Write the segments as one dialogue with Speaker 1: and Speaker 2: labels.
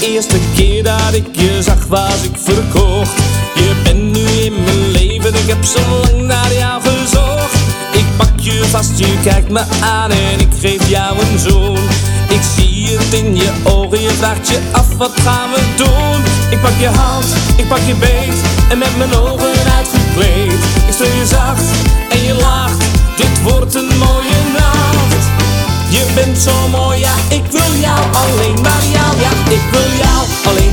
Speaker 1: eerste keer dat ik je zag was ik verkocht. Je bent nu in mijn leven, ik heb zo lang naar jou gezocht. Ik pak je vast, je kijkt me aan en ik geef jou een zoen. Ik zie het in je ogen, je vraagt je af wat gaan we doen? Ik pak je hand, ik pak je beet en met mijn ogen uitgekleed. Ik stel je zacht en je lacht, dit wordt een mooie nacht. Je bent zo mooi, ja, ik wil jou, alleen maar jou, ik wil jou, alleen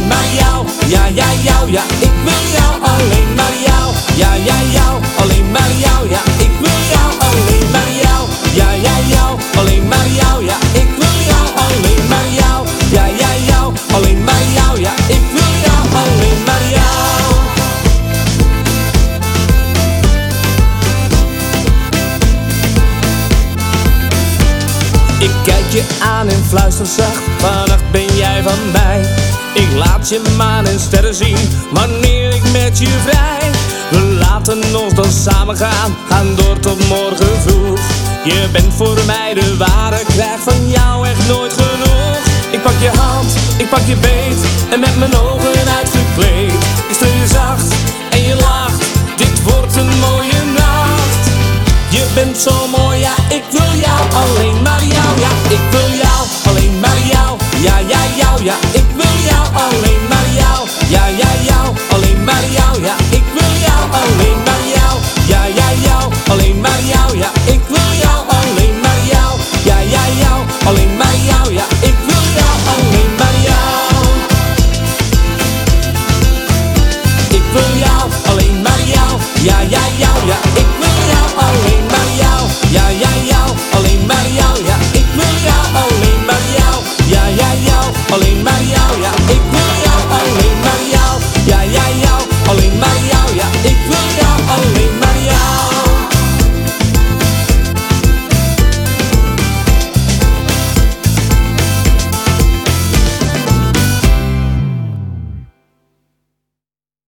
Speaker 1: kijk je aan en fluister zacht, vannacht ben jij van mij. Ik laat je maan en sterren zien, wanneer ik met je vrij. We laten ons dan samen gaan, gaan door tot morgen vroeg. Je bent voor mij de ware, krijg van jou echt nooit genoeg. Ik pak je hand, ik pak je beet, en met mijn ogen uitgekleed. Ik stel je zacht, en je lacht, dit wordt een mooie nacht. Je bent zo mooi